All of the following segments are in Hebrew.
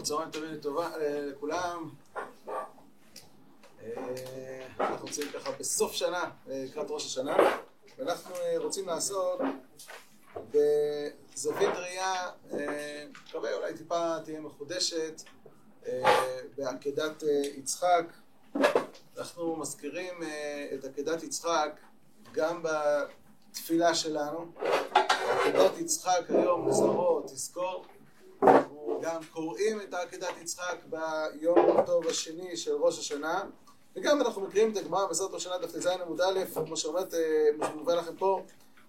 טוב, צהריים טובים לטובה אה, לכולם. אה, אנחנו נמצאים ככה בסוף שנה, אה, לקראת ראש השנה, ואנחנו רוצים לעשות בזווית ראייה, מקווה אולי טיפה תהיה מחודשת, בעקדת יצחק. אנחנו מזכירים את עקדת יצחק גם בתפילה שלנו. עקדת יצחק היום לזרעו תזכור גם קוראים את עקדת יצחק ביום הטוב השני של ראש השנה וגם אנחנו מקריאים את הגמרא בסרט ראש השנה דף ט"ז עמוד א', כמו שאומרת, אה, כמו שמובא לכם פה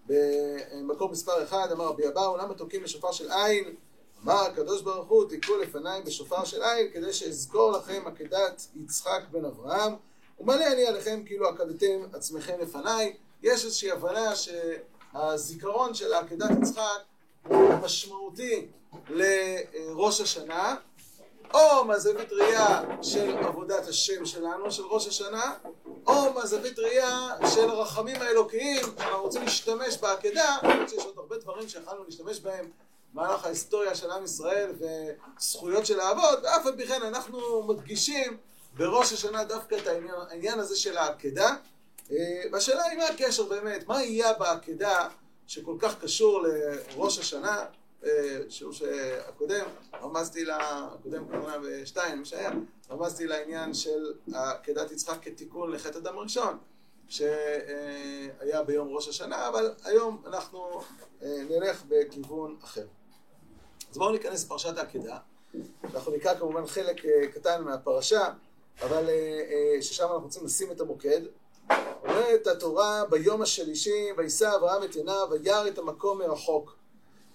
במקום מספר אחד, אמר רבי אבאו, למה תוקעים בשופר של עין? אמר הקדוש ברוך הוא, תקעו לפניי בשופר של עין כדי שאזכור לכם עקדת יצחק בן אברהם ומלא אני עליכם כאילו עקדתם עצמכם לפניי יש איזושהי הבנה שהזיכרון של עקדת יצחק הוא משמעותי לראש השנה, או מהזווית ראייה של עבודת השם שלנו, של ראש השנה, או מהזווית ראייה של הרחמים האלוקיים, שאנחנו רוצים להשתמש בעקדה, למרות שיש עוד הרבה דברים שיכולנו להשתמש בהם במהלך ההיסטוריה של עם ישראל וזכויות של האבות, ואף על פי כן אנחנו מדגישים בראש השנה דווקא את העניין, העניין הזה של העקדה. אה, והשאלה היא מה הקשר באמת, מה יהיה בעקדה שכל כך קשור לראש השנה, שיעור הקודם, רמזתי לה, הקודם כמובן בשתיים, מה שהיה, רמזתי לעניין של עקדת יצחק כתיקון לחטא הדם הראשון, שהיה ביום ראש השנה, אבל היום אנחנו אה, נלך בכיוון אחר. אז בואו ניכנס לפרשת העקדה. אנחנו נקרא כמובן חלק אה, קטן מהפרשה, אבל ששם אנחנו רוצים לשים את המוקד. אומרת התורה ביום השלישי, וישא אברהם את עיניו, וירא את המקום מרחוק.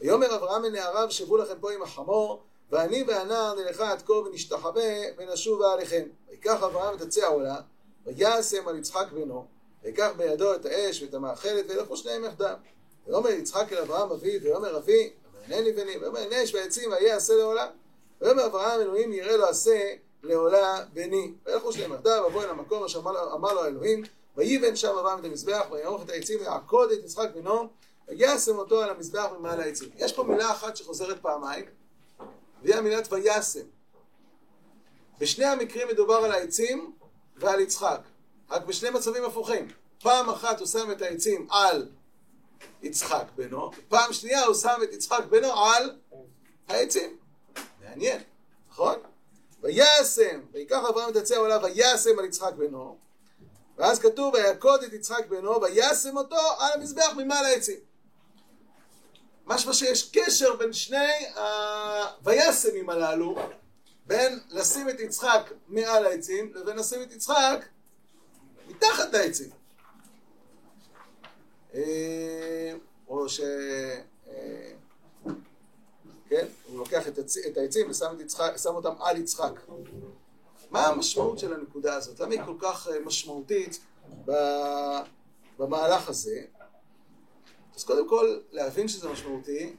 ויאמר אברהם לנעריו שבו לכם פה עם החמור, ואני והנער נלכה עד כה ונשתחווה ונשובה עליכם. ויקח אברהם את עצי העולה, ויעשם על יצחק בנו, ויקח בידו את האש ואת המאכלת, וילכו שניהם יחדיו. ויאמר יצחק אל אברהם אבי, ויאמר אבי, ואינני בני, ויאמר נש ועצים ויהיה עשה לעולה. ויאמר אברהם אלוהים יראה לו עשה לעולה בני. וילכו שניהם יחדיו, ובוא אל המקום אשר אמר לו האלוהים, ויבן שם אברהם את המזבח, ויערוך את העצים, ויעקוד את יצחק בנו, וישם אותו על המזבח ממעל העצים. יש פה מילה אחת שחוזרת פעמיים, והיא המילת וישם. בשני המקרים מדובר על העצים ועל יצחק, רק בשני מצבים הפוכים. פעם אחת הוא שם את העצים על יצחק בנו, פעם שנייה הוא שם את יצחק בנו על העצים. מעניין, נכון? וישם, ויקח אברהם את עצי העולה וישם על יצחק בנו, ואז כתוב ויקוד את יצחק בנו וישם אותו על המזבח ממעל העצים. משמע שיש קשר בין שני ה"וישמים" הללו, בין לשים את יצחק מעל העצים לבין לשים את יצחק מתחת העצים. אה, או ש... אה, כן? הוא לוקח את העצים ושם את יצחק, שם אותם על יצחק. מה המשמעות של הנקודה הזאת? למה היא כל כך אה, משמעותית במהלך הזה? אז קודם כל, להבין שזה משמעותי,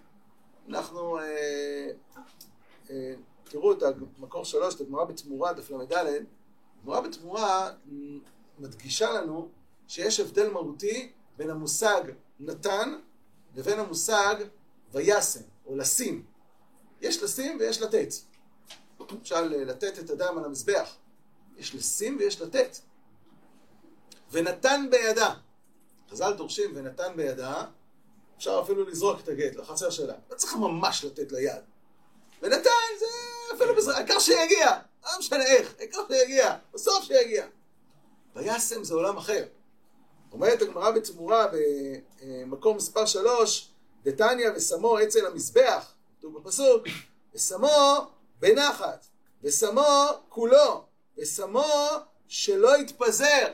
אנחנו, אה, אה, תראו את המקור שלוש, את הגמרא בתמורה, דף ל"ד, הגמרא בתמורה מדגישה לנו שיש הבדל מהותי בין המושג נתן לבין המושג וישם, או לשים. יש לשים ויש לתת. אפשר לתת את הדם על המזבח. יש לשים ויש לתת. ונתן בידה. חז"ל דורשים ונתן בידה, אפשר אפילו לזרוק את הגט לחצר שלה. לא צריך ממש לתת ליד. ונתן זה אפילו בזרק, העיקר שיגיע. לא משנה איך, העיקר שיגיע. בסוף שיגיע. וישם זה עולם אחר. אומרת הגמרא בתמורה במקום מספר שלוש, דתניא ושמו אצל המזבח, כתוב בפסוק, ושמו בנחת, ושמו כולו, ושמו שלא יתפזר.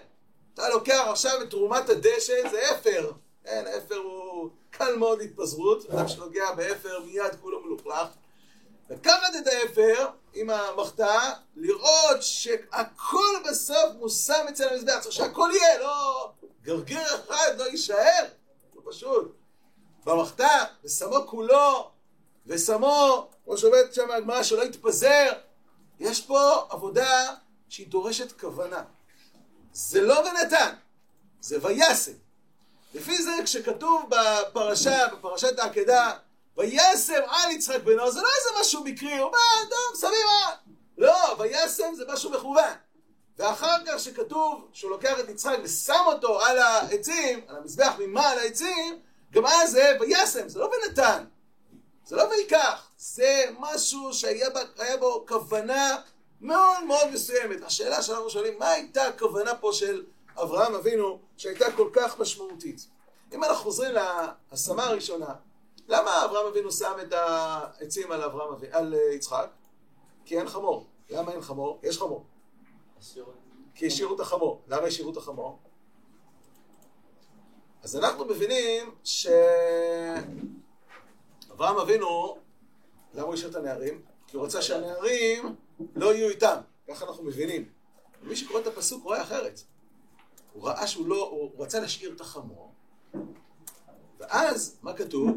אתה לוקח עכשיו את תרומת הדשא, זה אפר. כן, אפר הוא קל מאוד התפזרות, אדם שנוגע באפר מיד כולו מלוכלך. לקחת את האפר עם המחטאה, לראות שהכל בסוף מושם אצל המזבח, צריך שהכל יהיה, לא גרגר אחד לא יישאר, לא פשוט. במחטאה, ושמו כולו, ושמו, כמו שעובדת שם הגמרא, שלא יתפזר. יש פה עבודה שהיא דורשת כוונה. זה לא ונתן, זה ויסם. לפי זה כשכתוב בפרשה, בפרשת העקדה, וישם על יצחק בנו, זה לא איזה משהו מקרי, הוא בא, טוב, סביבה. לא, וישם זה משהו מכוון. ואחר כך שכתוב שהוא לוקח את יצחק ושם אותו על העצים, על המזבח ממעל העצים, גם אז זה וישם, זה לא ונתן. זה לא ויקח, זה משהו שהיה בו כוונה מאוד מאוד מסוימת. השאלה שאנחנו שואלים, מה הייתה הכוונה פה של אברהם אבינו שהייתה כל כך משמעותית? אם אנחנו חוזרים להשמה הראשונה, למה אברהם אבינו שם את העצים על, אברהם על יצחק? כי אין חמור. למה אין חמור? יש חמור. כי השאירו את החמור. למה השאירו את החמור? אז אנחנו מבינים שאברהם אבינו, למה הוא השאיר את הנערים? כי הוא רצה שהנערים לא יהיו איתם. ככה אנחנו מבינים. מי שקורא את הפסוק רואה אחרת. הוא ראה שהוא לא, הוא רצה להשאיר את החמור. ואז, מה כתוב?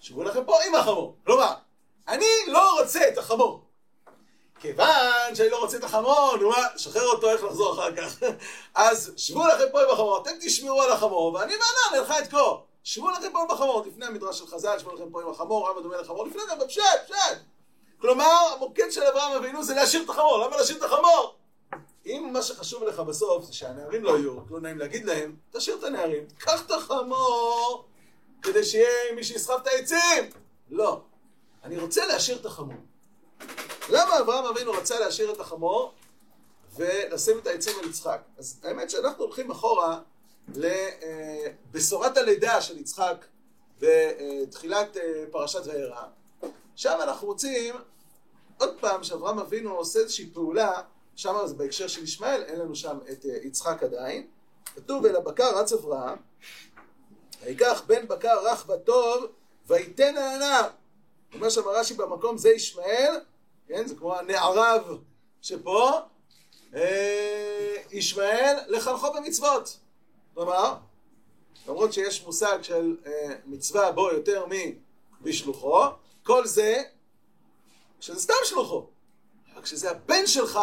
שבו לכם פה עם החמור. כלומר, אני לא רוצה את החמור. כיוון שאני לא רוצה את החמור, נו מה, שחרר אותו איך לחזור אחר כך. אז שבו לכם פה עם החמור, אתם תשמרו על החמור, ואני ואנא נלכה את כה. שבו לכם פה עם החמור, לפני המדרש של חז"ל, שבו לכם פה עם החמור, רב דומה לחמור, לפני זה בפשט, פשט. כלומר, המוקד של אברהם אבינו זה להשאיר את החמור. למה להשאיר את החמור? אם מה שחשוב לך בסוף זה שהנערים לא יהיו, לא נעים להגיד להם, תשאיר את הנערים, קח את החמור, כדי שיהיה מי שיסחב את העצים. לא. אני רוצה להשאיר את החמור. למה אברהם אבינו רצה להשאיר את החמור ולשים את העצים על יצחק? אז האמת שאנחנו הולכים אחורה לבשורת הלידה של יצחק בתחילת אה, פרשת וירא. שם אנחנו מוצאים עוד פעם שאברהם אבינו עושה איזושהי פעולה, שם זה בהקשר של ישמעאל, אין לנו שם את אה, יצחק עדיין. כתוב אל הבקר רץ אברהם, ויקח בן בקר רך וטוב, ויתן הנער. אומר שם רש"י במקום זה ישמעאל, כן, זה כמו הנערב שפה, אה, ישמעאל לחנכו במצוות. כלומר, למרות שיש מושג של אה, מצווה בו יותר מבשלוחו, כל זה שזה סתם שלוחו. אבל כשזה הבן שלך,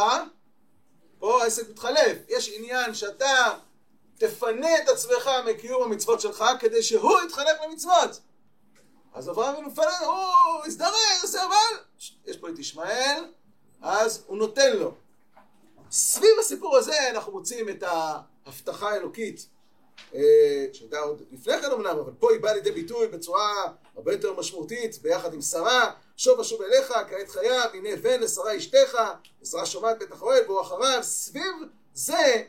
פה העסק מתחלף. יש עניין שאתה תפנה את עצמך מקיום המצוות שלך כדי שהוא יתחלק למצוות. אז אברהם אבינו מפנה, הוא הזדרז, אבל יש פה את ישמעאל, אז הוא נותן לו. סביב הסיפור הזה אנחנו מוצאים את ההבטחה האלוקית אה, שהייתה עוד לפני כן אמנם, אבל פה היא באה לידי ביטוי בצורה הרבה יותר משמעותית ביחד עם שרה, שוב אשוב אליך כעת חייו, הנה בן לשרה אשתך, ושרה שומעת בית החורל והוא אחריו, סביב זה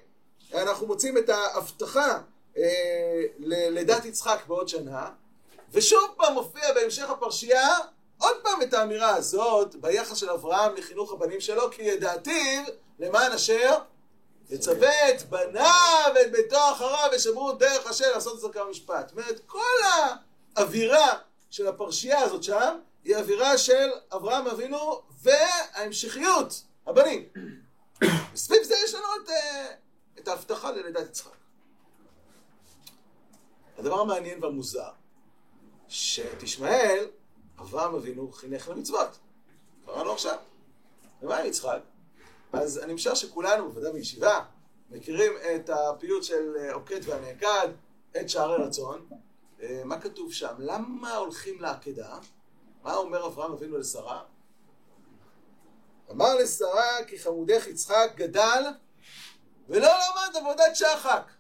אנחנו מוצאים את ההבטחה אה, ללידת יצחק בעוד שנה, ושוב פעם מופיע בהמשך הפרשייה עוד פעם את האמירה הזאת ביחס של אברהם לחינוך הבנים שלו, כי ידעתיו למען אשר יצווה את בניו ואת ביתו אחריו ושמרו דרך השם לעשות את זה כמה משפט. זאת אומרת, כל האווירה של הפרשייה הזאת שם היא אווירה של אברהם אבינו וההמשכיות, הבנים. וסביב זה יש לנו את, אה, את ההבטחה ללידת יצחק. הדבר המעניין והמוזר, שאת ישמעאל, אברהם אבינו חינך למצוות. קראנו עכשיו. ומה עם יצחק? אז אני משער שכולנו, בוודאי בישיבה, מכירים את הפיוט של אה, עוקד והנעקד, את שערי רצון. אה, מה כתוב שם? למה הולכים לעקדה? מה אומר אברהם אבינו לשרה? אמר לשרה כי חמודך יצחק גדל ולא למד עבודת שחק.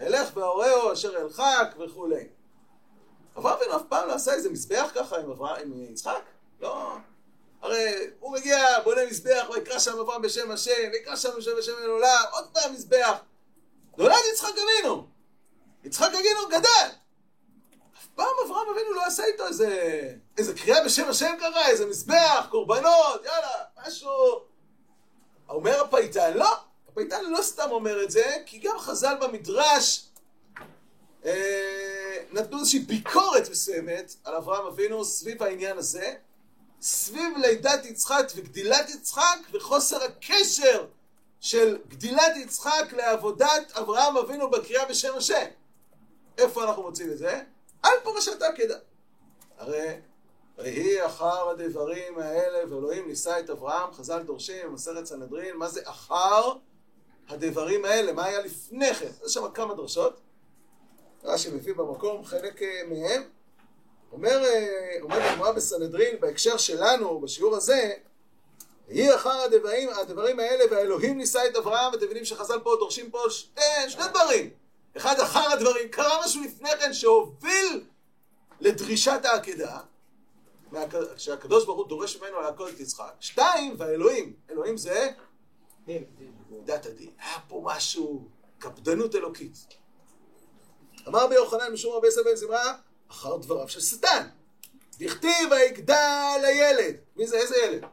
אלך והורהו אשר אלחק וכולי. אברהם אבינו אף פעם לא עשה איזה מזבח ככה עם, אברהם, עם יצחק? לא. הרי הוא מגיע, בונה מזבח, ויקרא שם אברהם בשם השם, ויקרא שם בשם בשם אלוהים, עוד פעם מזבח. נולד יצחק אבינו. יצחק אבינו גדל. פעם אברהם אבינו לא עשה איתו איזה, איזה קריאה בשם השם ככה, איזה מזבח, קורבנות, יאללה, משהו. אומר הפייטן, לא. הפייטן לא סתם אומר את זה, כי גם חז"ל במדרש אה, נתנו איזושהי ביקורת מסוימת על אברהם אבינו סביב העניין הזה. סביב לידת יצחק וגדילת יצחק וחוסר הקשר של גדילת יצחק לעבודת אברהם אבינו בקריאה בשם השם. איפה אנחנו מוצאים את זה? על פרשת עקדה. הרי ויהי אחר הדברים האלה ואלוהים נישא את אברהם, חז"ל דורשים במסכת סנהדרין, מה זה אחר הדברים האלה? מה היה לפני כן? יש שם כמה דרשות. רש"י מביא במקום חלק אה, מהם. אומר, אומר הגמרא בסנהדרין בהקשר שלנו, בשיעור הזה, יהי אחר הדברים, הדברים האלה והאלוהים נישא את אברהם, אתם מבינים שחז"ל פה דורשים פה שני, שני דברים. אחד אחר הדברים, קרה משהו לפני כן שהוביל לדרישת העקדה, שהקדוש ברוך הוא דורש ממנו לעקוד את יצחק. שתיים, והאלוהים, אלוהים זה דת הדין. היה פה משהו, קפדנות אלוקית. אמר ביוחנן משום הרבה סבל זמרה, אחר דבריו של שטן. דכתיב ויגדל הילד. מי זה? איזה ילד?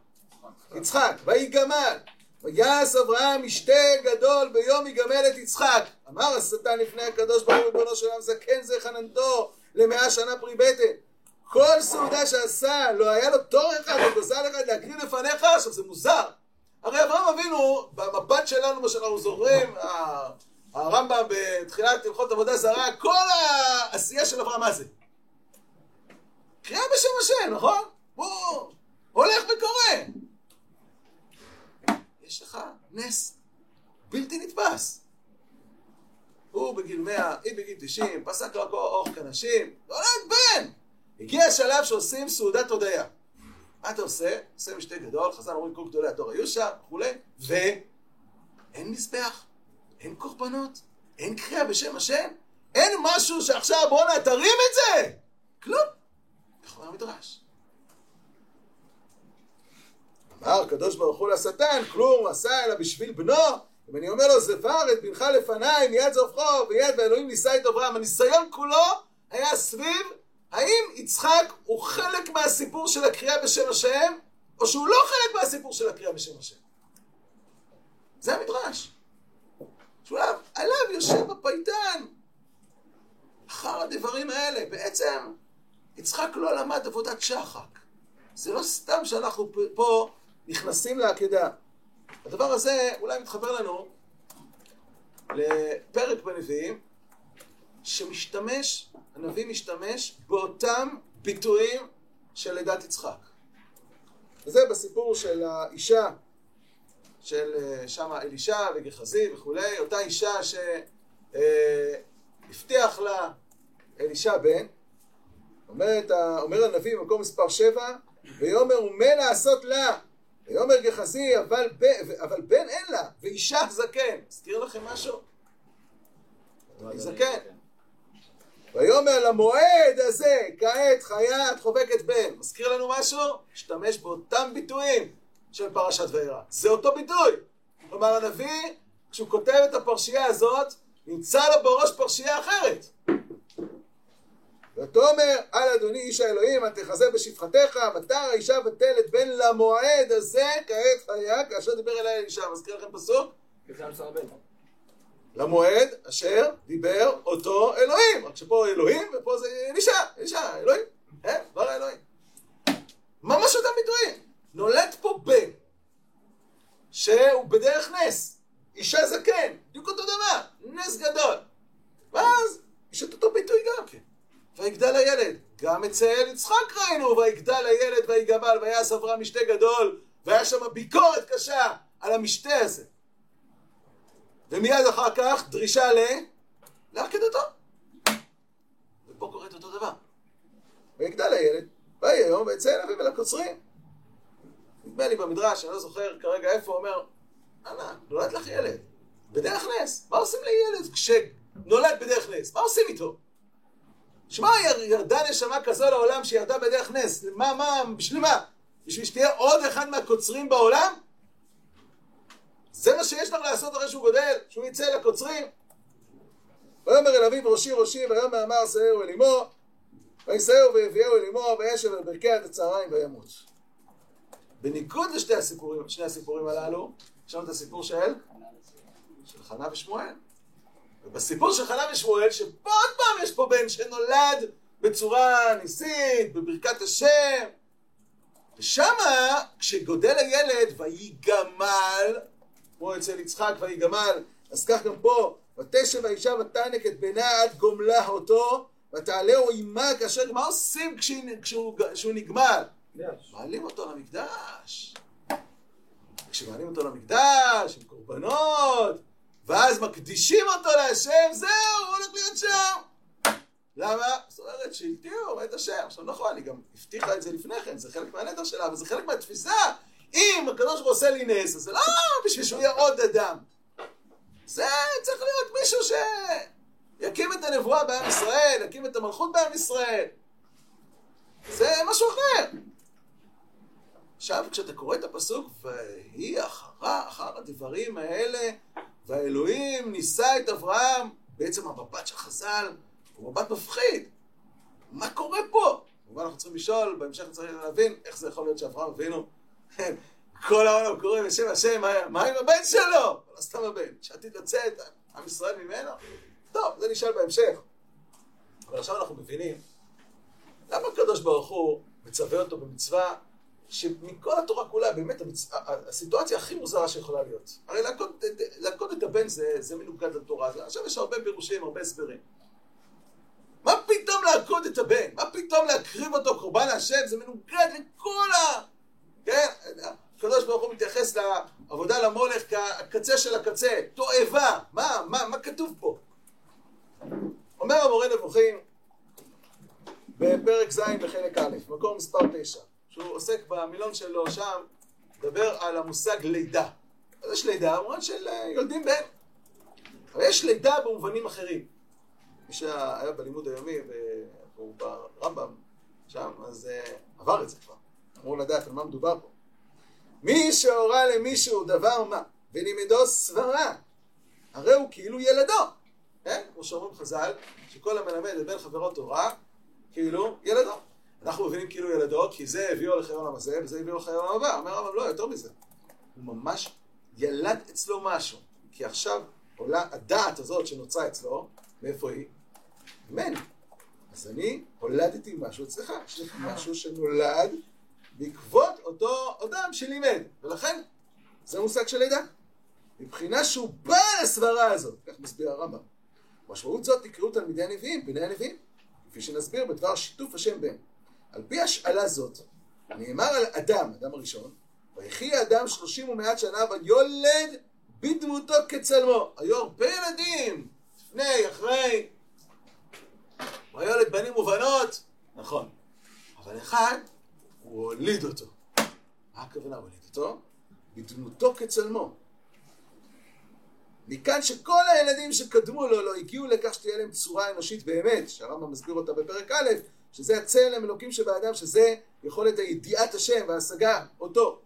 יצחק. ויגמל. ויעש אברהם משתה גדול ביום יגמל את יצחק. אמר השטן לפני הקדוש ברוך הוא ריבונו של עולם זקן זה חננתו למאה שנה פרי בטן. כל סעודה שעשה, לא היה לו תור אחד או גוזל אחד להקריא לפניך, עכשיו זה מוזר. הרי אברהם אבינו, במבט שלנו, מה שאנחנו זוכרים, הרמב"ם בתחילת הלכות עבודה זרה, כל העשייה של אברהם, מה זה? קריאה בשם השם, נכון? הוא הולך וקורא. יש לך נס בלתי נתפס. הוא בגיל 100, היא בגיל 90, פסק רק אורך כנשים, נולד בן! הגיע השלב שעושים סעודת הודיה. מה אתה עושה? עושה משתה גדול, חז"ל אומרים כל גדולי התור היו שם, וכולי, ואין מזבח, אין קורבנות, אין קריאה בשם השם, אין משהו שעכשיו בואנה תרים את זה! כלום. כך אומר המדרש. אמר הקדוש ברוך הוא לשטן, כלום עשה אלא בשביל בנו. אם אני אומר לו, זבר את בנך לפניי, מיד זופחו, ויד ואלוהים נישא את אברהם. הניסיון כולו היה סביב האם יצחק הוא חלק מהסיפור של הקריאה בשם השם, או שהוא לא חלק מהסיפור של הקריאה בשם השם? זה המדרש. עליו, עליו יושב הפייטן. אחר הדברים האלה, בעצם יצחק לא למד עבודת שחק. זה לא סתם שאנחנו פה נכנסים לעקדה. הדבר הזה אולי מתחבר לנו לפרק בנביאים, שמשתמש הנביא משתמש באותם ביטויים של לידת יצחק. וזה בסיפור של האישה, של אה, שמה אלישע וגחזי וכולי, אותה אישה שהבטיח לה אלישע בן, אומרת, אומר הנביא במקום מספר 7, ויאמר ומה לעשות לה, ויאמר גחזי אבל, אבל בן אין לה, ואישה זקן. מזכיר לכם משהו? זקן. ויאמר למועד הזה, כעת חיה את חובקת בן. מזכיר לנו משהו? השתמש באותם ביטויים של פרשת וירא. זה אותו ביטוי. כלומר הנביא, כשהוא כותב את הפרשייה הזאת, נמצא לו בראש פרשייה אחרת. ותאמר על אדוני איש האלוהים, אל תחזה בשפחתך, מטר האישה ותלת בן למועד הזה, כעת חיה, כאשר דיבר אליי אלישע. מזכיר לכם פסוק? למועד אשר דיבר אותו אלוהים. רק שפה אלוהים ופה זה אלישע, אלישע, אלוהים. אה, דבר האלוהים. ממש אותם ביטויים. נולד פה בן, שהוא בדרך נס. אישה זקן, בדיוק אותו דבר, נס גדול. ואז יש את אותו ביטוי גם כן. ויגדל הילד. גם אצל יצחק ראינו, ויגדל הילד ויגבל ויעש אברהם משתה גדול, והיה שם ביקורת קשה על המשתה הזה. ומיד אחר כך דרישה ל... לעקדתו. ופה קורה את אותו דבר. ויגדל הילד, ויהי היום ויצא אל אביו אל הקוצרים. נדמה לי במדרש, אני לא זוכר כרגע איפה, אומר, אנא, נולד לך ילד, בדרך נס. מה עושים לילד כשנולד בדרך נס? מה עושים איתו? שמע, ירדה נשמה כזו לעולם שירדה בדרך נס. מה, מה, בשביל מה? בשביל שתהיה עוד אחד מהקוצרים בעולם? זה מה שיש לך לעשות אחרי שהוא גודל, שהוא יצא לקוצרים. ויאמר אל אביו ראשי ראשי, ויאמר אמר שאהו אל אמו, וישאהו ויביאהו אל אמו, וישב על ברכי עד הצהריים וימות. בניגוד לשני הסיפורים, הסיפורים הללו, יש לנו את הסיפור של? של חנה ושמואל. ובסיפור של חנה ושמואל, שפה עוד פעם יש פה בן שנולד בצורה ניסית, בברכת השם, ושמה, כשגודל הילד, ויגמל, כמו אצל יצחק ויגמל, אז כך גם פה, ותשב האישה ותענק את בנה עד גומלה אותו, ותעלהו עימה כאשר, מה עושים כשהוא, כשהוא, נגמל? מעלים אותו למקדש. כשמעלים אותו למקדש, עם קורבנות, ואז מקדישים אותו להשם, זהו, הוא הולך להיות שם. למה? זאת אומרת שהלתיעו את השם. עכשיו נכון, היא גם הבטיחה את זה לפני כן, זה חלק מהנדר שלה, אבל זה חלק מהתפיסה. אם הקדוש ברוך עושה לי נס, אז זה לא בשביל שהוא יהיה עוד אדם. זה צריך להיות מישהו שיקים את הנבואה בעם ישראל, יקים את המלכות בעם ישראל. זה משהו אחר. עכשיו, כשאתה קורא את הפסוק, ויהי אחרה, אחר הדברים האלה, והאלוהים נישא את אברהם, בעצם המבט של חז"ל הוא מבט מפחיד. מה קורה פה? כמובן אנחנו צריכים לשאול, בהמשך צריך להבין איך זה יכול להיות שאברהם אבינו, כל העולם קורא בשם השם, מה עם הבן שלו? לא סתם הבן, שעתיד לצאת עם ישראל ממנו? טוב, זה נשאל בהמשך. אבל עכשיו אנחנו מבינים למה הקדוש ברוך הוא מצווה אותו במצווה שמכל התורה כולה, באמת, המצ... הסיטואציה הכי מוזרה שיכולה להיות. הרי להכות, את הבן זה, זה מנוגד לתורה. עכשיו יש הרבה פירושים, הרבה הסברים. מה פתאום להכות את הבן? מה פתאום להקריב אותו קורבן להשם? זה מנוגד לכל ה... כן? הקדוש ברוך הוא מתייחס לעבודה למולך כקצה של הקצה, תועבה. מה, מה, מה כתוב פה? אומר המורה נבוכים בפרק ז' בחלק א', מקור מספר 9, שהוא עוסק במילון שלו שם, מדבר על המושג לידה. אז יש לידה במובן של אה, יולדים בן. אבל יש לידה במובנים אחרים. מי שהיה בלימוד היומי, והוא ברמב"ם שם, אז uh, עבר את זה כבר. אמור לדעת על מה מדובר פה. מי שהורה למישהו דבר מה, ולימדו סברה, הרי הוא כאילו ילדו. כן? כמו שאומרים חז"ל, שכל המלמד את בן חברו תורה, כאילו ילדו. אנחנו מבינים כאילו ילדו, כי זה הביאו לחיי העולם הזה, וזה הביאו לחיי העולם הבא. אומר הרב, לא, יותר מזה. הוא ממש ילד אצלו משהו. כי עכשיו עולה הדעת הזאת שנוצרה אצלו, מאיפה היא? ממני. אז אני הולדתי משהו אצלך. יש לך משהו שנולד בעקבות אותו אדם שלימד. ולכן, זה מושג של לידה. מבחינה שהוא בא לסברה הזאת, כך מסביר הרמב"ם. משמעות זאת תקראו תלמידי הנביאים, בני הנביאים, כפי שנסביר בדבר שיתוף השם בהם. על פי השאלה זאת, נאמר על אדם, אדם הראשון, ויחי האדם שלושים ומעט שנה ויולד בדמותו כצלמו. היו הרבה ילדים, לפני, אחרי, ויולד בנים ובנות, נכון. אבל אחד, הוא הוליד אותו. מה הכוונה הוליד אותו? בדמותו כצלמו. מכאן שכל הילדים שקדמו לו לא הגיעו לכך שתהיה להם צורה אנושית באמת, שהרמב"ם מסביר אותה בפרק א', שזה הצלם אלוקים שבאדם, שזה יכולת הידיעת השם וההשגה אותו,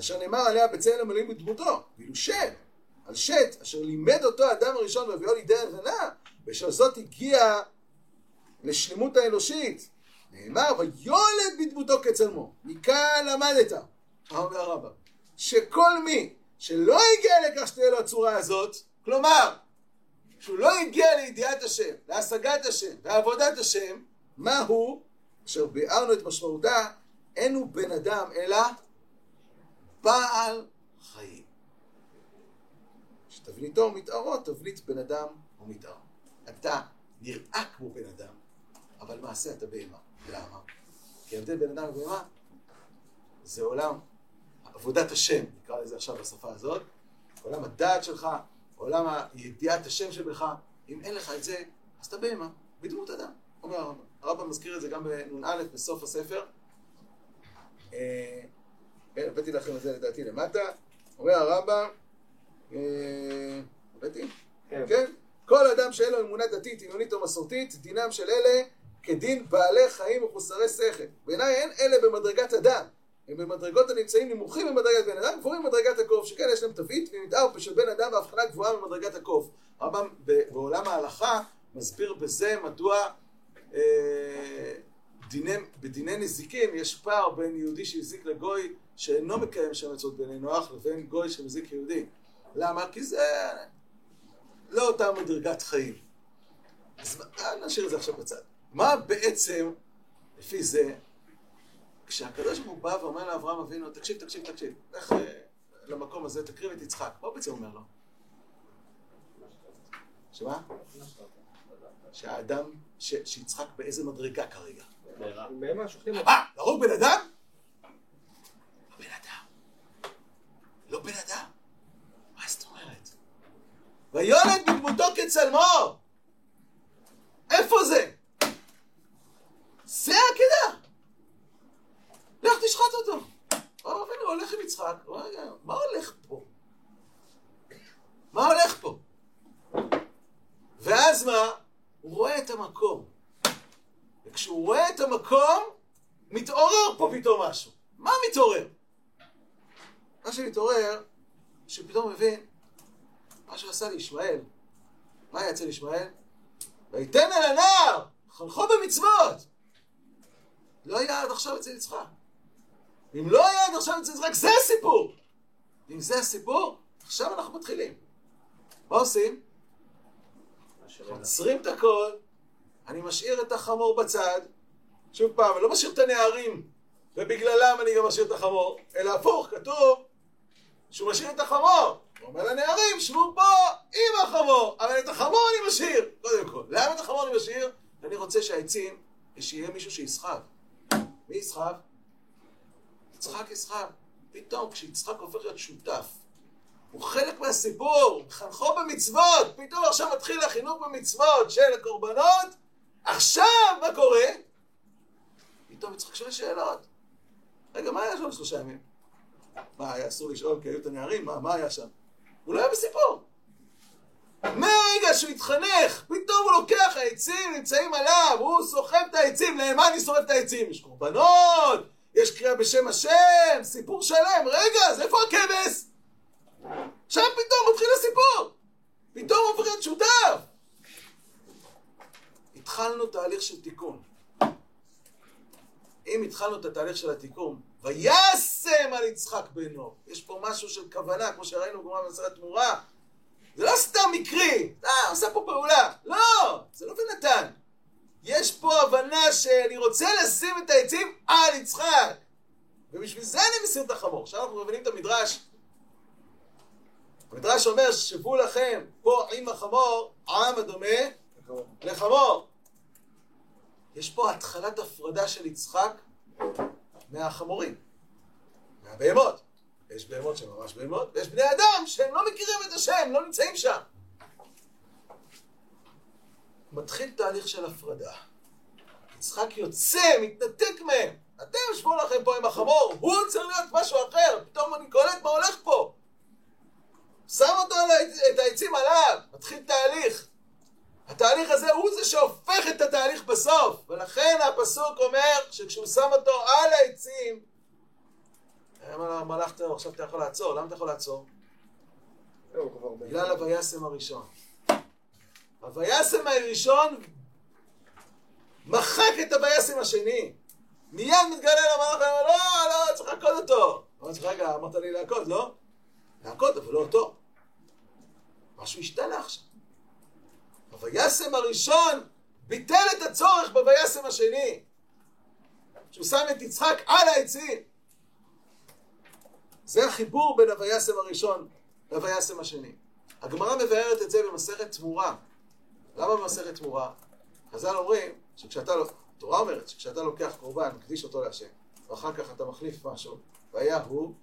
אשר נאמר עליה בצלם אלוהים בדמותו, ואילו שת, על שת, אשר לימד אותו האדם הראשון והביאו לידי הבנה, בשל זאת הגיע לשלמות האנושית. נאמר, ויולד בדמותו כצלמו. מכאן למדת, אומר הרמב"ם, שכל מי שלא הגיע לכך שתהיה לו הצורה הזאת, כלומר, שהוא לא הגיע לידיעת השם, להשגת השם, לעבודת השם, מה הוא, אשר ביארנו את משמעותה, אין הוא בן אדם, אלא בעל חיים. שתבניתו ומתארו, תבנית בן אדם ומתאר. אתה נראה כמו בן אדם, אבל מעשה אתה בהמה. למה? כי ההבדל בין אדם לבהמה זה עולם עבודת השם, נקרא לזה עכשיו בשפה הזאת, עולם הדעת שלך, עולם ידיעת השם שבך, אם אין לך את זה, אז אתה בהמה, בדמות אדם. אומר הרמב"ם. הרמב"ם מזכיר את זה גם בנ"א בסוף הספר. אה, הבאתי לכם את זה לדעתי למטה. אומר הרמב"ם, אה, הבאתי? כן. כן. כל אדם שאין לו אמונה דתית, עניונית או מסורתית, דינם של אלה כדין בעלי חיים מחוסרי שכל. בעיניי אין אלה במדרגת אדם. הם במדרגות הנמצאים נמוכים במדרגת בן אדם, גבוהים במדרגת הקוף, שכן יש להם תווית ומתאר של בן אדם והבחנה גבוהה במדרגת הקוף. הרמב"ם בעולם ההלכה מסביר בזה מדוע דיני, בדיני נזיקים יש פער בין יהודי שהזיק לגוי שאינו מקיים שם עצות בני נוח לבין גוי שמזיק יהודי. למה? כי זה לא אותה מדרגת חיים. אז נשאיר את זה עכשיו בצד. מה בעצם, לפי זה, כשהקדוש ברוך הוא בא ואומר לאברהם אבינו, תקשיב, תקשיב, תקשיב, לך אה, למקום הזה, תקריב את יצחק, מה בעצם אומר לו? שמה? שהאדם, שיצחק באיזה מדרגה כרגע. מה? אה, להרוג בן אדם? בן אדם. לא בן אדם. מה זאת אומרת? ויולד בדמותו כצלמו! איפה זה? זה העקידה! לך תשחט אותו. הוא הולך עם יצחק, רגע, מה הולך פה? מה הולך פה? ואז מה? הוא רואה את המקום. וכשהוא רואה את המקום, מתעורר פה פתאום משהו. מה מתעורר? מה שמתעורר, שפתאום מבין מה שעשה לישמעאל. מה היה אצל ישמעאל? ויתן אל הנער, חנכו במצוות. לא היה עד עכשיו אצל יצחק. אם לא היה עד עכשיו אצל יצחק, זה הסיפור. אם זה הסיפור, עכשיו אנחנו מתחילים. מה עושים? עוצרים את הכל, אני משאיר את החמור בצד, שוב פעם, אני לא משאיר את הנערים, ובגללם אני גם משאיר את החמור, אלא הפוך, כתוב שהוא משאיר את החמור. הוא אומר לנערים, שבו פה עם החמור, אבל את החמור אני משאיר, קודם כל. למה את החמור אני משאיר? אני רוצה שהעצים, שיהיה מישהו שיסחב. מי יסחב? יצחק יסחב. פתאום כשיצחק הופך להיות שותף, הוא חלק מהסיפור, חנכו במצוות, פתאום עכשיו מתחיל החינוך במצוות של הקורבנות, עכשיו מה קורה? פתאום יצחק שואל שאלות. רגע, מה היה שם שלושה ימים? מה, היה אסור לשאול כי היו את הנערים? מה, מה היה שם? הוא לא היה בסיפור. מהרגע שהוא התחנך, פתאום הוא לוקח, העצים נמצאים עליו, הוא סוחב את העצים, למה אני שורף את העצים? יש קורבנות, יש קריאה בשם השם, סיפור שלם, רגע, אז איפה הכבש? עכשיו פתאום מתחיל הסיפור, פתאום הופך להיות שותף. התחלנו תהליך של תיקון. אם התחלנו את התהליך של התיקון, וישם על יצחק בנו. יש פה משהו של כוונה, כמו שראינו גמרא במסרת תמורה. זה לא סתם מקרי, אה, עושה פה פעולה. לא, זה לא בנתן. יש פה הבנה שאני רוצה לשים את העצים על יצחק. ובשביל זה אני מסיר את החמור. עכשיו אנחנו מבינים את המדרש. המדרש אומר, שבו לכם פה עם החמור, עם הדומה לחמור. יש פה התחלת הפרדה של יצחק מהחמורים, מהבהמות. יש בהמות שהן ממש בהמות, ויש בני אדם שהם לא מכירים את השם, לא נמצאים שם. מתחיל תהליך של הפרדה. יצחק יוצא, מתנתק מהם. אתם שבו לכם פה עם החמור, הוא צריך להיות משהו אחר, פתאום אני קולט מה הולך פה. שם אותו את העצים עליו, מתחיל תהליך. התהליך הזה הוא זה שהופך את התהליך בסוף, ולכן הפסוק אומר שכשהוא שם אותו על העצים, המלאך תראו, עכשיו אתה יכול לעצור, למה אתה יכול לעצור? בגלל הוויסם הראשון. הוויסם הראשון מחק את הוויסם השני. מיד מתגלה למלאך, ואומר, לא, לא, צריך להכות אותו. אמרתי, רגע, אמרת לי להכות, לא? להכות, אבל לא אותו. משהו השתנה עכשיו. הוויסם הראשון ביטל את הצורך בוויסם השני. שהוא שם את יצחק על העצים. זה החיבור בין הוויסם הראשון לוויסם השני. הגמרא מבארת את זה במסכת תמורה. למה במסכת תמורה? חז"ל אומרים שכשאתה, התורה אומרת שכשאתה לוקח קורבן, מקדיש אותו להשם, ואחר כך אתה מחליף משהו, והיה הוא,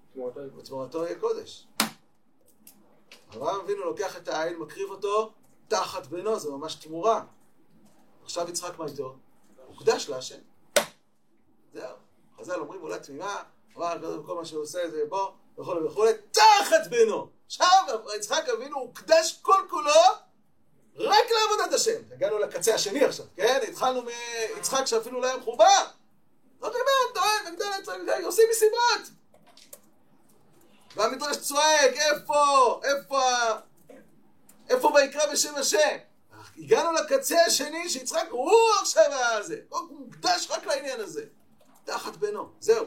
ותמורתו יהיה קודש. אברהם אבינו לוקח את העין, מקריב אותו תחת בנו, זה ממש תמורה. עכשיו יצחק מה איתו? הוא קדש להשם. זהו. חז"ל אומרים אולי תמימה, אבל כל מה שהוא עושה זה בוא, וכולי וכולי, תחת בנו. עכשיו יצחק אבינו הוא קדש כל כולו רק לעבודת השם. הגענו לקצה השני עכשיו, כן? התחלנו מיצחק שאפילו לא היה מחובר. זאת אומרת, טוען, מגדל עושים מסיבות. והמדרש צועק, איפה, איפה, איפה ויקרא בשם השם? הגענו לקצה השני שיצחק הוא עכשיו הזה, הוא מוקדש רק לעניין הזה. תחת בנו, זהו.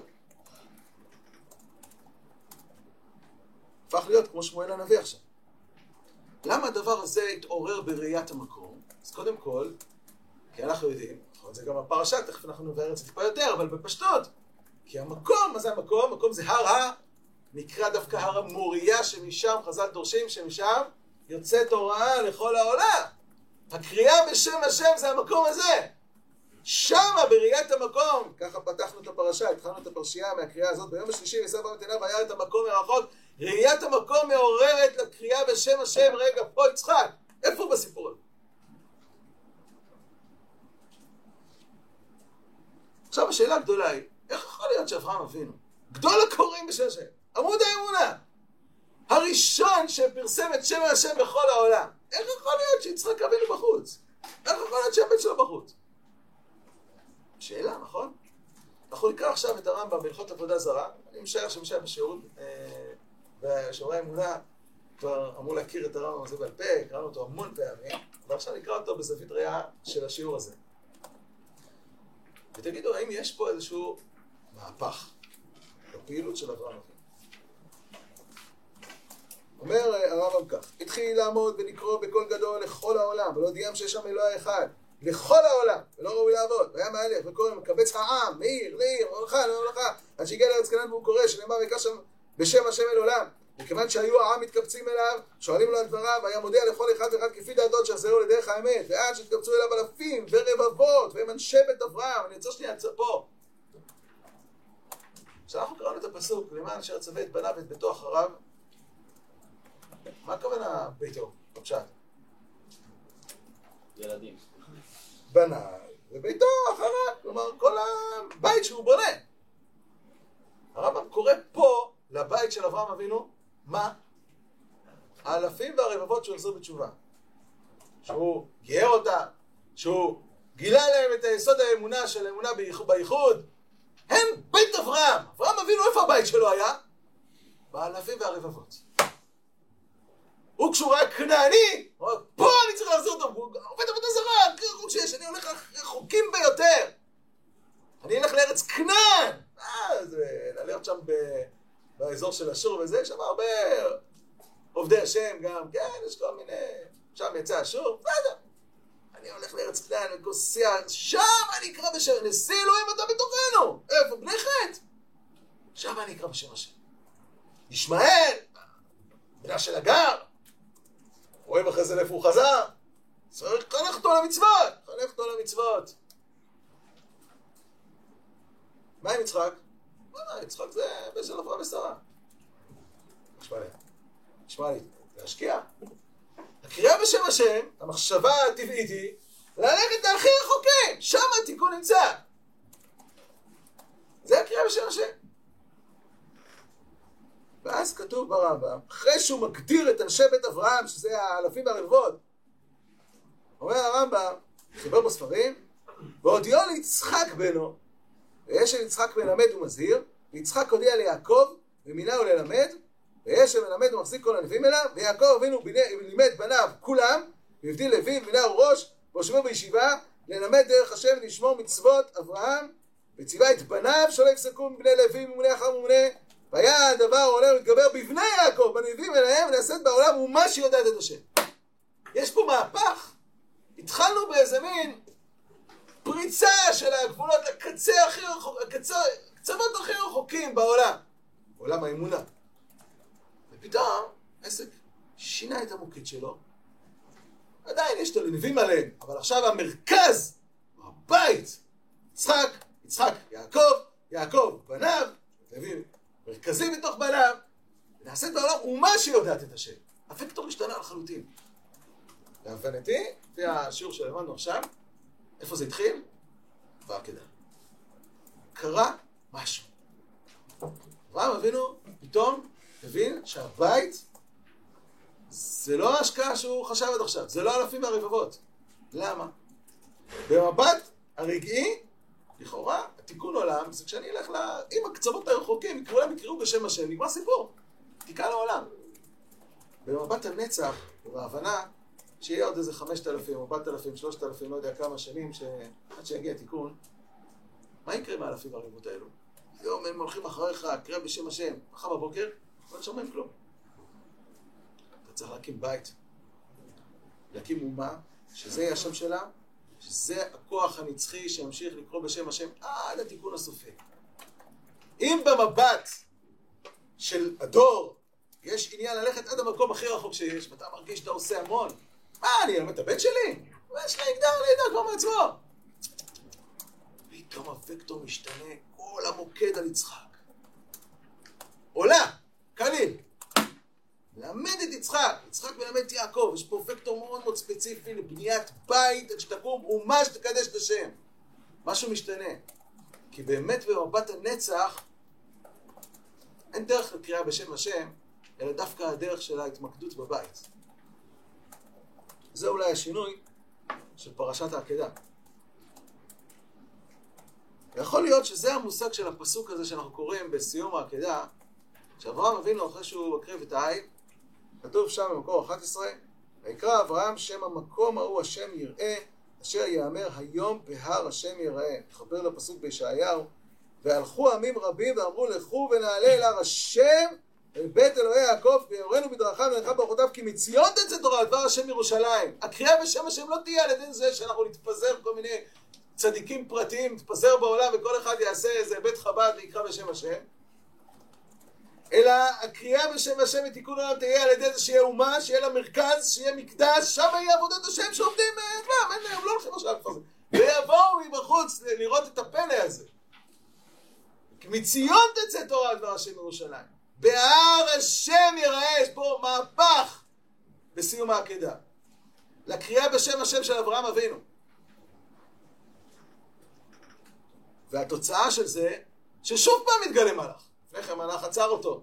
הפך להיות כמו שמואל הנביא עכשיו. למה הדבר הזה התעורר בראיית המקום? אז קודם כל, כי אנחנו יודעים, נכון, זה גם הפרשה, תכף אנחנו נבהר את זה טיפה יותר, אבל בפשטות, כי המקום, מה זה המקום? המקום זה הר ה... נקרא דווקא הר המוריה, שמשם חז"ל דורשים, שמשם יוצאת הוראה לכל העולם. הקריאה בשם השם זה המקום הזה. שמה בראיית המקום, ככה פתחנו את הפרשה, התחלנו את הפרשייה מהקריאה הזאת, ביום השלישי ניסה במתנה והיה את המקום מרחוק, ראיית המקום מעוררת לקריאה בשם השם, רגע, פה יצחק, איפה בסיפור הזה? עכשיו השאלה הגדולה היא, איך יכול להיות שאברהם אבינו, גדול הקוראים בשם השם, עמוד האמונה, הראשון שפרסם את שם השם בכל העולם, איך יכול להיות שיצחק אבינו בחוץ? איך יכול להיות שהבן שלו בחוץ? שאלה, נכון? אנחנו נקרא עכשיו את הרמב"ם בהלכות עבודה זרה, אני משער שהיה בשיעור, אה, בשיעורי האמונה כבר אמור להכיר את הרמב"ם הזה בעל פה, קראנו אותו המון פעמים, ועכשיו נקרא אותו בזווית ראייה של השיעור הזה. ותגידו, האם יש פה איזשהו מהפך בפעילות של אברהם אבינו? אומר הרמב"ם כך, התחיל לעמוד ולקרוא בקול גדול לכל העולם, ולהודיעם שיש שם אלוהי אחד, לכל העולם, ולא ראוי לעבוד, והיה מהלך וקורא מקבץ העם, מעיר לעיר, ממלכה לממלכה, עד שהגיע לארץ כנען והוא קורא, שנאמר ויקרא שם בשם השם אל עולם. מכיוון שהיו העם מתקבצים אליו, שואלים לו על דבריו, והיה מודיע לכל אחד ואחד כפי דעתו שיחזרו לדרך האמת, ועד שהתקבצו אליו אלפים ורבבות, והם אנשי בית אברהם. אני רוצה שנייה פה. כשאנחנו קראנו את הפסוק, למען אשר צווה את בניו ואת ביתו אחריו, מה הכוונה ביתו? בפשט. ילדים. בניו וביתו אחריו, כלומר כל הבית שהוא בונה. הרמב"ם קורא פה לבית של אברהם אבינו, מה? האלפים והרבבות שהוא החזיר בתשובה. שהוא גייר אותה, שהוא גילה להם את היסוד האמונה של האמונה בייחוד. הם בית אברהם. אברהם אבינו, איפה הבית שלו היה? באלפים והרבבות. הוא כשהוא היה כנעני, פה אני צריך להחזיר אותו, הוא עובד עבודה זרה, רחוק שיש, אני הולך רחוקים ביותר. אני אלך לארץ כנען. אה, זה, להיות שם. באזור של אשור וזה, יש שם הרבה עובדי השם גם, כן, יש כל מיני, שם יצא אשור, בסדר. אני הולך לארץ כנען, וכוסע, שם אני אקרא בשם, נשיא אלוהים אתה בתוכנו. איפה? בני חטא. שם אני אקרא בשם השם. ישמעאל, בנה של הגר, רואים אחרי זה לאיפה הוא חזר. צריך לחנך אותו למצוות, לחנך אותו למצוות. מה עם יצחק? מה, יצחק זה בן של אברהם ושרה. נשמע לי. נשמע לי. להשקיע. הקריאה בשם השם, המחשבה הטבעית היא ללכת להכי רחוקים, שם התיקון נמצא. זה הקריאה בשם השם. ואז כתוב ברמב"ם, אחרי שהוא מגדיר את אנשי בית אברהם, שזה האלפים והרבבות, אומר הרמב"ם, חיבר בספרים, והודיעו ליצחק בנו, ויש יצחק מלמד ומזהיר, ויצחק הודיע ליעקב, ומינהו ללמד, ויש מלמד ומחזיק כל הנביאים אליו, ויעקב אבינו לימד בניו כולם, והבדיל לוי ומינהו ראש, והושבו בישיבה, ללמד דרך השם ולשמור מצוות אברהם, וציווה את בניו שלא יפסקו מבני לוי ומבני אחר ומבני והיה הדבר עולה ומתגבר בבני יעקב, בנביאים אליהם, ונעשית בעולם אומה שיודעת את השם. יש פה מהפך. התחלנו באיזה מין פריצה של הגבולות לקצה הכי רחוק, הקצוות הכי רחוקים בעולם. עולם האמונה. ופתאום עסק שינה את המוקד שלו. עדיין יש את הלנבים עליהם, אבל עכשיו המרכז, הבית, יצחק, יצחק, יעקב, יעקב, בניו, לוי, מרכזי בתוך בניו, ונעשית בעולם אומה שיודעת את השם. הוקטור השתנה לחלוטין. להבנתי, לפי השיעור שלמדנו עכשיו, איפה זה התחיל? בעקדה. קרה משהו. אברהם אבינו פתאום הבין שהבית זה לא ההשקעה שהוא חשב עד עכשיו, זה לא אלפים והרבבות. למה? במבט הרגעי, לכאורה, התיקון עולם זה כשאני אלך ל... אם הקצוות הרחוקים, כולם יקראו בשם השם, נגמר סיפור. תיקה לעולם. במבט הנצח, ובהבנה שיהיה עוד איזה חמשת אלפים, ארבעת אלפים, שלושת אלפים, לא יודע כמה שנים, ש... עד שיגיע תיקון, מה יקרה עם האלפים והרבות האלו? היום הם הולכים אחריך, קרא בשם השם, מחר בבוקר, לא שומעים כלום. אתה צריך להקים בית, להקים אומה, שזה יהיה השם שלה, שזה הכוח הנצחי שימשיך לקרוא בשם השם עד התיקון הסופי. אם במבט של הדור יש עניין ללכת עד המקום הכי רחוק שיש, ואתה מרגיש שאתה עושה המון, מה, אני אלמד את הבן שלי? הבן שלי יגדל לידע כבר מעצמו. פתאום הוקטור משתנה, כל המוקד על יצחק. עולה, קליל. את יעקב, יש פה וקטור מאוד מאוד ספציפי לבניית בית, עד שתקום אומה שתקדש את השם. משהו משתנה. כי באמת במבט הנצח, אין דרך לקריאה בשם השם, אלא דווקא הדרך של ההתמקדות בבית. זה אולי השינוי של פרשת העקדה. יכול להיות שזה המושג של הפסוק הזה שאנחנו קוראים בסיום העקדה, שאברהם אבינו אחרי שהוא מקריב את העין, כתוב שם במקור 11, ויקרא אברהם שם המקום ההוא השם יראה, אשר יאמר היום בהר השם יראה. נחבר לפסוק בישעיהו, והלכו עמים רבים ואמרו לכו ונעלה אל הר השם אל בית אלוהי יעקב ויורנו בדרכיו ונלכה ברכותיו כי מציון תצא תורה דבר השם ירושלים. הקריאה בשם השם לא תהיה על ידי זה שאנחנו נתפזר כל מיני צדיקים פרטיים, נתפזר בעולם וכל אחד יעשה איזה בית חב"ד ויקרא בשם השם. אלא הקריאה בשם השם ותיקון העולם תהיה על ידי זה שיהיה אומה, שיהיה לה מרכז, שיהיה מקדש, שם יהיה עבודת השם שעובדים, מה, הם לא הולכים עכשיו לפזר. ויבואו מבחוץ לראות את הפלא הזה. מציון תצא תורה דבר השם ירושלים. בהר השם יראה, יש פה מהפך בסיום העקדה. לקריאה בשם השם של אברהם אבינו. והתוצאה של זה, ששוב פעם מתגלה מלאך. לפני כן מלאך עצר אותו.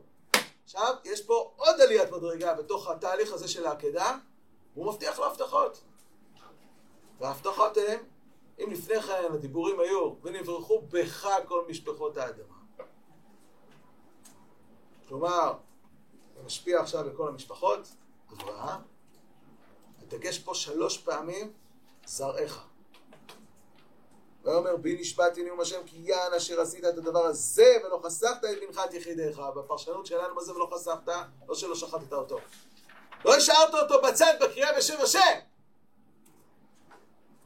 עכשיו, יש פה עוד עליית מדרגה בתוך התהליך הזה של העקדה, והוא מבטיח לו הבטחות. וההבטחות הן, אם לפני כן הדיבורים היו, ונברכו בך כל משפחות האדמה. כלומר, זה משפיע עכשיו בכל המשפחות, אברהם, הדגש פה שלוש פעמים, זרעך. ויאמר בי נשבעתי נאום השם כי יען אשר עשית את הדבר הזה ולא חסכת את את יחידיך. בפרשנות שלנו מה זה ולא חסכת? לא שלא שחטת אותו. לא השארת אותו בצד בקריאה בשם השם.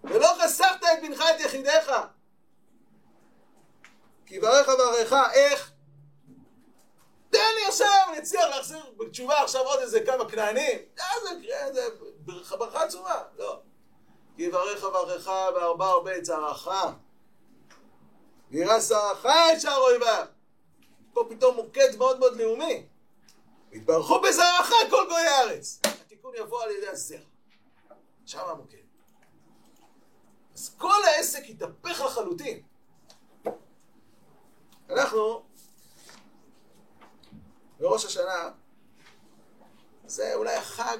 ולא חסכת את את יחידיך. כי ברך אברך, איך? תן לי עכשיו, אני אצליח להחזיר בתשובה עכשיו עוד איזה כמה כנענים. אה, זה ברכה עצומה. לא. כי יברך אברכך וארבע הרבה זרעך. וירא זרעך את שער אויביו. פה פתאום מוקד מאוד מאוד לאומי. התברכו בזרעך כל גויי הארץ. התיקון יבוא על ידי הזרע. שם המוקד. אז כל העסק יתהפך לחלוטין. אנחנו בראש השנה זה אולי החג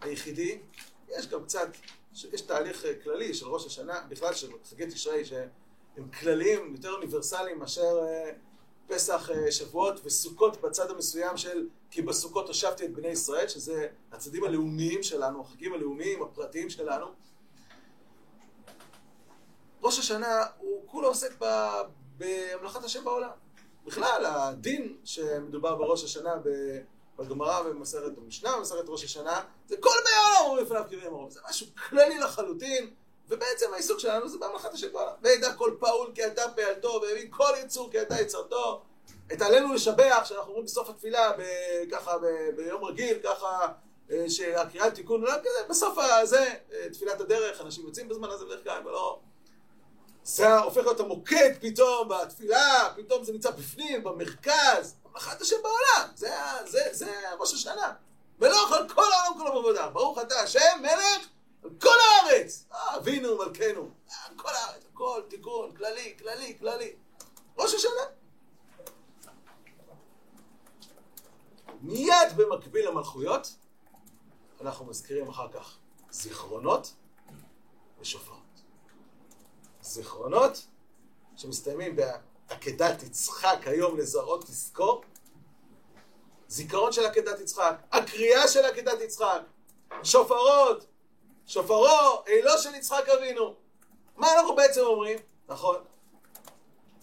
היחידי יש גם קצת, יש תהליך אה, כללי של ראש השנה, בכלל של חגי תשרי, שהם כלליים, יותר אוניברסליים מאשר אה, פסח, אה, שבועות וסוכות בצד המסוים של כי בסוכות הושבתי את בני ישראל, שזה הצדים הלאומיים שלנו, החגים הלאומיים, הפרטיים שלנו. ראש השנה הוא כולו עוסק בהמלכת השם בעולם. בכלל, הדין שמדובר בראש השנה בגמרא במסכת המשנה, במסכת ראש השנה, זה כל מי העולם אומרים לפניו קרבי מרום. זה משהו כללי לחלוטין, ובעצם העיסוק שלנו זה בהמלכת השם בעולם. וידע כל פעול כי אתה פעלתו, והבין כל יצור כי אתה יצרתו. את עלינו לשבח, שאנחנו אומרים בסוף התפילה, ככה ביום רגיל, ככה אה, שהקריאה לתיקון עולם כזה, בסוף הזה, אה, תפילת הדרך, אנשים יוצאים בזמן הזה בדרך כלל, ולא... זה הופך להיות המוקד פתאום בתפילה, פתאום זה נמצא בפנים, במרכז. המלאכת השם בעולם, זה, זה, זה ראש השנה. ולא על כל העולם כולו בעבודה. ברוך אתה השם מלך על כל הארץ. אבינו מלכנו. כל הארץ, הכל תיקון, כללי, כללי, כללי. ראש השנה. מיד במקביל למלכויות, אנחנו מזכירים אחר כך זיכרונות ושופרות. זיכרונות שמסתיימים עקדת יצחק היום לזרעות תזכור, זיכרון של עקדת יצחק, הקריאה של עקדת יצחק, שופרות, שופרו, אילו של יצחק אבינו. מה אנחנו בעצם אומרים? נכון.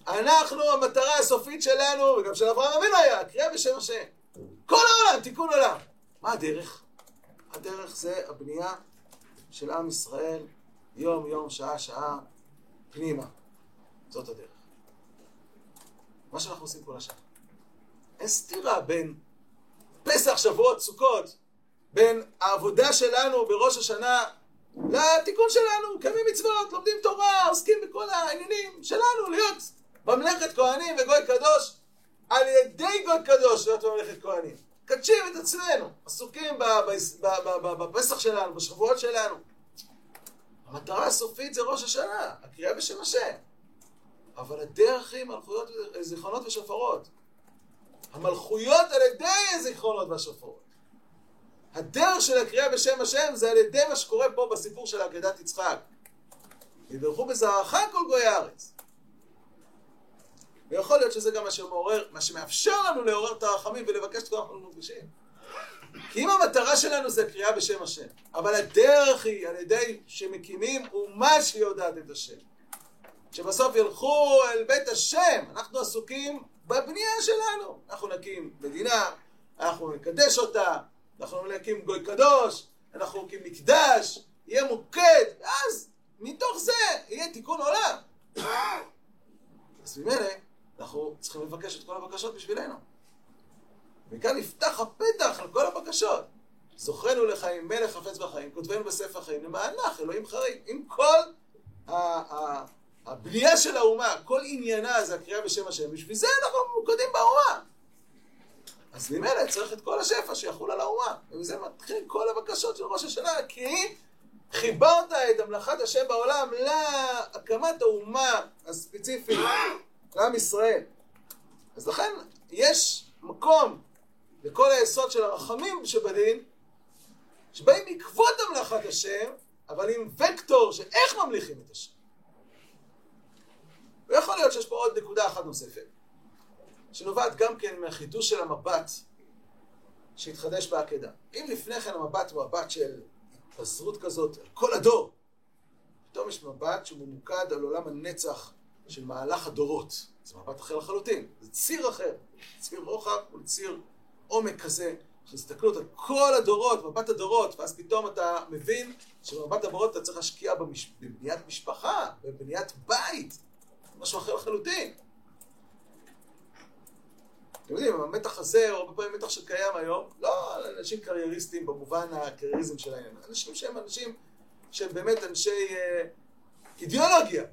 אנחנו, המטרה הסופית שלנו, וגם של אברהם אבינו היה, קריאה בשם השם. כל העולם, תיקון עולם. מה הדרך? הדרך זה הבנייה של עם ישראל, יום יום, שעה שעה, פנימה. זאת הדרך. מה שאנחנו עושים כל השנה. אין סתירה בין פסח, שבועות, סוכות, בין העבודה שלנו בראש השנה לתיקון שלנו, קיימים מצוות, לומדים תורה, עוסקים בכל העניינים שלנו, להיות ממלכת כהנים וגוי קדוש, על ידי גוי קדוש להיות ממלכת כהנים. קדשים את עצמנו, עסוקים בפסח שלנו, בשבועות שלנו. המטרה הסופית זה ראש השנה, הקריאה בשם השם. אבל הדרך היא מלכויות, זיכרונות ושופרות. המלכויות על ידי הזיכרונות והשופרות. הדרך של הקריאה בשם השם זה על ידי מה שקורה פה בסיפור של עקדת יצחק. יברכו בזרעך כל גויי הארץ. ויכול להיות שזה גם מה שמעורר, מה שמאפשר לנו לעורר את הרחמים ולבקש את כל אנחנו מפגשים. כי אם המטרה שלנו זה קריאה בשם השם, אבל הדרך היא על ידי שמקימים אומה שיודעת את השם. שבסוף ילכו אל בית השם, אנחנו עסוקים בבנייה שלנו. אנחנו נקים מדינה, אנחנו נקדש אותה, אנחנו נקים גוי קדוש, אנחנו נקים מקדש, יהיה מוקד, ואז מתוך זה יהיה תיקון עולם. אז ממילא אנחנו צריכים לבקש את כל הבקשות בשבילנו. מכאן נפתח הפתח על כל הבקשות. זוכרנו לחיים, מלך חפץ בחיים, כותבנו בספר החיים, למענך, אלוהים חיים. עם כל הבנייה של האומה, כל עניינה זה הקריאה בשם השם, בשביל זה אנחנו ממוקדים באומה. אז ממילא צריך את כל השפע שיחול על האומה. ומזה מתחילים כל הבקשות של ראש השנה, כי חיברת את המלאכת השם בעולם להקמת האומה הספציפית לעם ישראל. אז לכן יש מקום לכל היסוד של הרחמים שבדין, שבאים בעקבות המלאכת השם, אבל עם וקטור של איך ממליכים את השם. ויכול להיות שיש פה עוד נקודה אחת נוספת, שנובעת גם כן מהחידוש של המבט שהתחדש בעקדה. אם לפני כן המבט הוא מבט של התפזרות כזאת על כל הדור, פתאום יש מבט שהוא ממוקד על עולם הנצח של מהלך הדורות. זה מבט אחר לחלוטין, זה ציר אחר, ציר רוחב ציר עומק כזה, של הסתכלות על כל הדורות, מבט הדורות, ואז פתאום אתה מבין שבמבט הדורות אתה צריך להשקיע במש... בבניית משפחה, בבניית בית, משהו אחר לחלוטין. אתם יודעים, המתח הזה, או הרבה פעמים מתח שקיים היום, לא על אנשים קרייריסטים במובן הקרייריזם של העניין, אנשים שהם אנשים שהם באמת אנשי אה, אידיאולוגיה.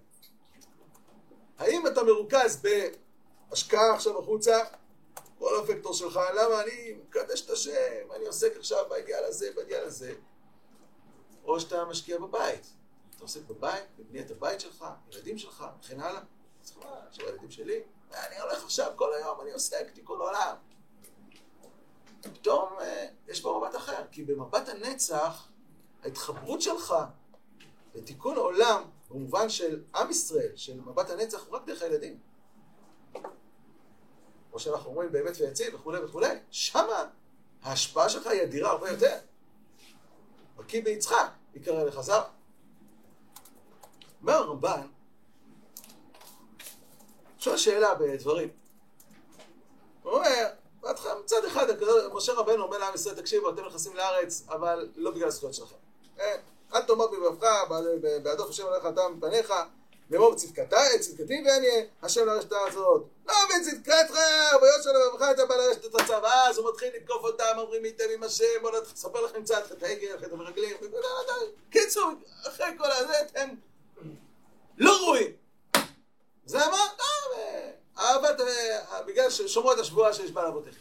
האם אתה מרוכז בהשקעה עכשיו החוצה, כל הוקטור שלך, למה אני מקדש את השם, אני עוסק עכשיו באידיאל הזה, באידיאל הזה, או שאתה משקיע בבית. אתה עוסק בבית, בבניית הבית שלך, ילדים שלך, וכן הלאה. מה, עכשיו הילדים שלי, אני הולך עכשיו כל היום, אני עוסק תיקון עולם. פתאום אה, יש פה מבט אחר, כי במבט הנצח, ההתחברות שלך לתיקון עולם, במובן של עם ישראל, של מבט הנצח, הוא רק דרך הילדים. כמו שאנחנו אומרים באמת ויציב וכולי וכולי, שמה ההשפעה שלך היא אדירה הרבה יותר. בקיא ביצחק, יקרא לך זר. אומר הרמב"ן, שואל שאלה בדברים. הוא אומר, מצד אחד, משה רבנו אומר לעם ישראל, תקשיבו, אתם נכנסים לארץ, אבל לא בגלל הזכויות שלכם. אה, אל תאמר בבבך, בהדוף השם עליך אתה מפניך, לאמור בצדקתי ואני השם לרשת הזאת. לא בצדקתך, ביושר לבבך אתה בא לרשת את הצו. אז הוא מתחיל לתקוף אותם, אומרים מי עם השם, בוא נספר לכם קצת את העגל, את המרגלים. קיצור, אחרי כל הזה אתם לא רואים. זה מה? אהבת, בגלל ששומרו את השבועה שיש בה לאבותיכם.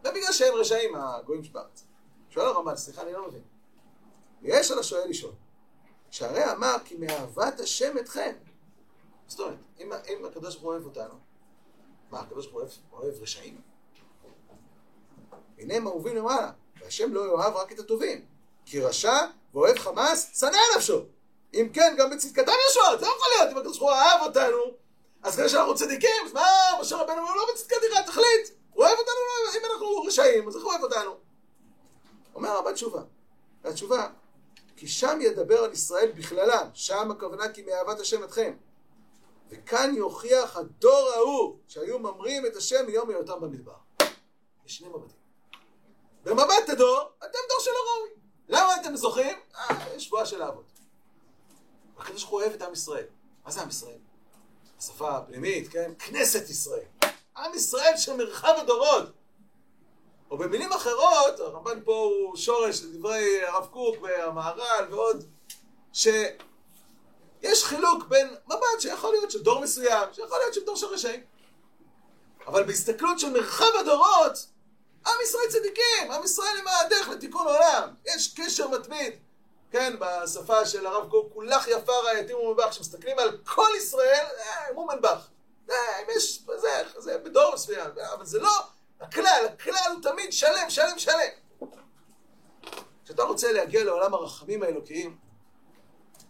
ובגלל שהם רשעים, הגויים שבארץ. שואל הרמב"ן, סליחה, אני לא מבין. יש על השואל לשאול. שהרי אמר כי מאהבת השם אתכם. זאת אומרת, אם, אם הקדוש ברוך הוא אוהב אותנו, מה, הקדוש ברוך הוא אוהב, רשעים? הנה הם אהובים למעלה, והשם לא יאהב רק את הטובים. כי רשע ואוהב חמאס, שנא נפשו. אם כן, גם בצדקתם יש עוד, זה לא יכול להיות, אם הקדוש ברוך הוא אהב אותנו, אז כדי שאנחנו צדיקים, אז מה, משה רבנו אומר, לא בצדקתך, תחליט. הוא אוהב אותנו, אם אנחנו רשעים, אז איך הוא אוהב אותנו? אומר רבה תשובה. והתשובה, כי שם ידבר על ישראל בכללם, שם הכוונה כי מאהבת השם אתכם. וכאן יוכיח הדור ההוא שהיו ממרים את השם מיום היותם במדבר. יש שני מבטים. במבט הדור, אתם דור שלא ראוי. למה אתם זוכים? אה, שבועה של האבות. הקדוש ברוך הוא אוהב את עם ישראל. מה זה עם ישראל? השפה הפנימית, כן? כנסת ישראל. עם ישראל של מרחב הדורות. או במילים אחרות, הרמב"ן פה הוא שורש לדברי הרב קוק והמהר"ל ועוד, שיש חילוק בין מבט שיכול להיות של דור מסוים, שיכול להיות של דור של רשעים. אבל בהסתכלות של מרחב הדורות, עם ישראל צדיקים, עם ישראל עם הדרך לתיקון עולם. יש קשר מתמיד, כן, בשפה של הרב קוק, כולך יפה רעייתי ומובך, כשמסתכלים על כל ישראל, אה, מומנבך. אה, אם יש, זה, זה בדור מסוים, אבל זה לא... הכלל, הכלל הוא תמיד שלם, שלם, שלם. כשאתה רוצה להגיע לעולם הרחמים האלוקיים,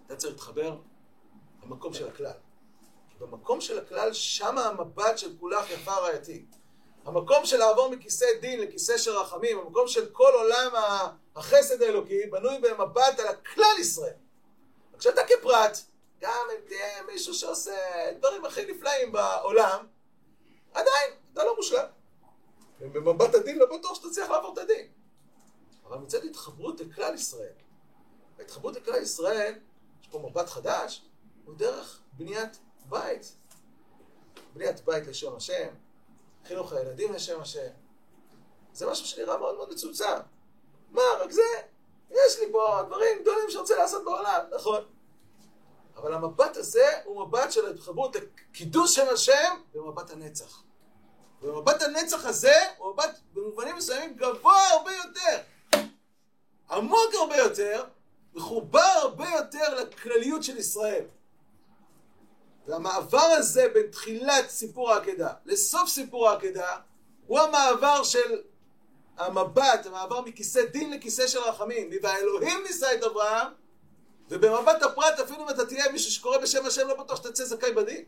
אתה צריך להתחבר למקום של הכלל. כי במקום של הכלל, שם המבט של כולך יפה רעייתי. המקום של לעבור מכיסא דין לכיסא של רחמים, המקום של כל עולם החסד האלוקי, בנוי במבט על הכלל ישראל. כשאתה כפרט, גם אם תהיה מישהו שעושה דברים הכי נפלאים בעולם, עדיין, אתה לא מושלם. ובמבט הדין לא בטוח שאתה צריך לעבור את הדין. אבל מצד התחברות לכלל ישראל. ההתחברות לכלל ישראל, יש פה מבט חדש, הוא דרך בניית בית. בניית בית לשם השם, חינוך הילדים לשם השם. זה משהו שנראה מאוד מאוד מצומצם. מה, רק זה? יש לי פה דברים גדולים שאני רוצה לעשות בעולם, נכון. אבל המבט הזה הוא מבט של ההתחברות לקידוש שם השם במבט הנצח. ומבט הנצח הזה הוא מבט במובנים מסוימים גבוה הרבה יותר, עמוק הרבה יותר, מחובר הרבה יותר לכלליות של ישראל. והמעבר הזה בין תחילת סיפור העקדה לסוף סיפור העקדה הוא המעבר של המבט, המעבר מכיסא דין לכיסא של רחמים. והאלוהים נישא את אברהם, ובמבט הפרט אפילו אם אתה תהיה מישהו שקורא בשם השם לא בטוח שתצא זכאי בדין.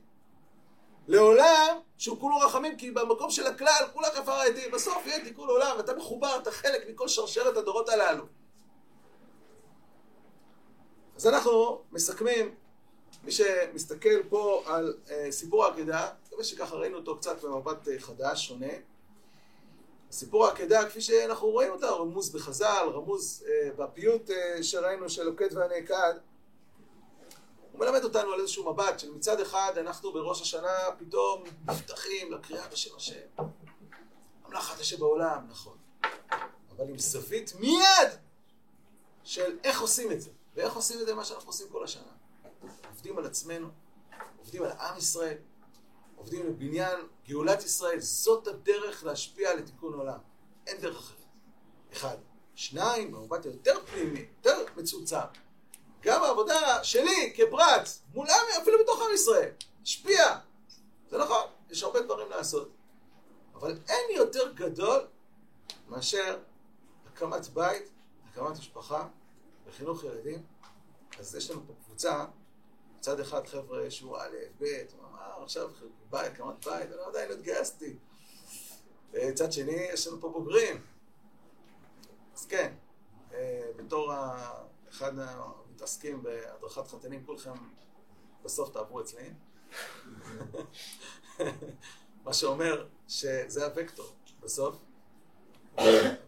לעולם שהוא כולו רחמים, כי במקום של הכלל כולך יפה רעייתי, בסוף יהיה תיקון עולם, אתה מחובר, אתה חלק מכל שרשרת הדורות הללו. אז אנחנו מסכמים, מי שמסתכל פה על uh, סיפור העקדה, מקווה שככה ראינו אותו קצת במבט uh, חדש, שונה. סיפור העקדה, כפי שאנחנו רואים אותה, רמוז בחז"ל, רמוז uh, בפיוט שראינו של לוקד והנעקד. הוא מלמד אותנו על איזשהו מבט של מצד אחד אנחנו בראש השנה פתאום נפתחים לקריאה בשם השם. המלאכת השם בעולם, נכון. אבל עם זווית מיד של איך עושים את זה. ואיך עושים את זה מה שאנחנו עושים כל השנה. עובדים על עצמנו, עובדים על עם ישראל, עובדים לבניין גאולת ישראל. זאת הדרך להשפיע על תיקון עולם. אין דרך אחרת. אחד. שניים, במבט היותר פנימי, יותר מצומצם. גם העבודה שלי כפרט, מול עם, אפילו בתוך עם ישראל, השפיע. זה נכון, יש הרבה דברים לעשות. אבל אין יותר גדול מאשר הקמת בית, הקמת משפחה וחינוך ילדים. אז יש לנו פה קבוצה, מצד אחד חבר'ה שהוא א', ב', הוא אמר עכשיו בית, הקמת בית, אני עדיין לא התגייסתי. מצד שני, יש לנו פה בוגרים. אז כן, אה, בתור אחד מתעסקים בהדרכת חתנים, כולכם בסוף תעברו אצלי. מה שאומר שזה הוקטור בסוף.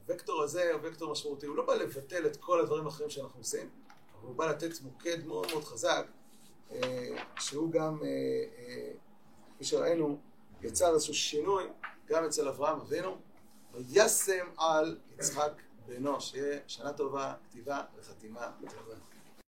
הוקטור הזה הוא וקטור משמעותי, הוא לא בא לבטל את כל הדברים האחרים שאנחנו עושים, אבל הוא בא לתת מוקד מאוד מאוד חזק, שהוא גם, אה, אה, כפי שראינו, יצר איזשהו שינוי גם אצל אברהם אבינו, וישם על יצחק בנו, שיהיה שנה טובה, כתיבה וחתימה טובה.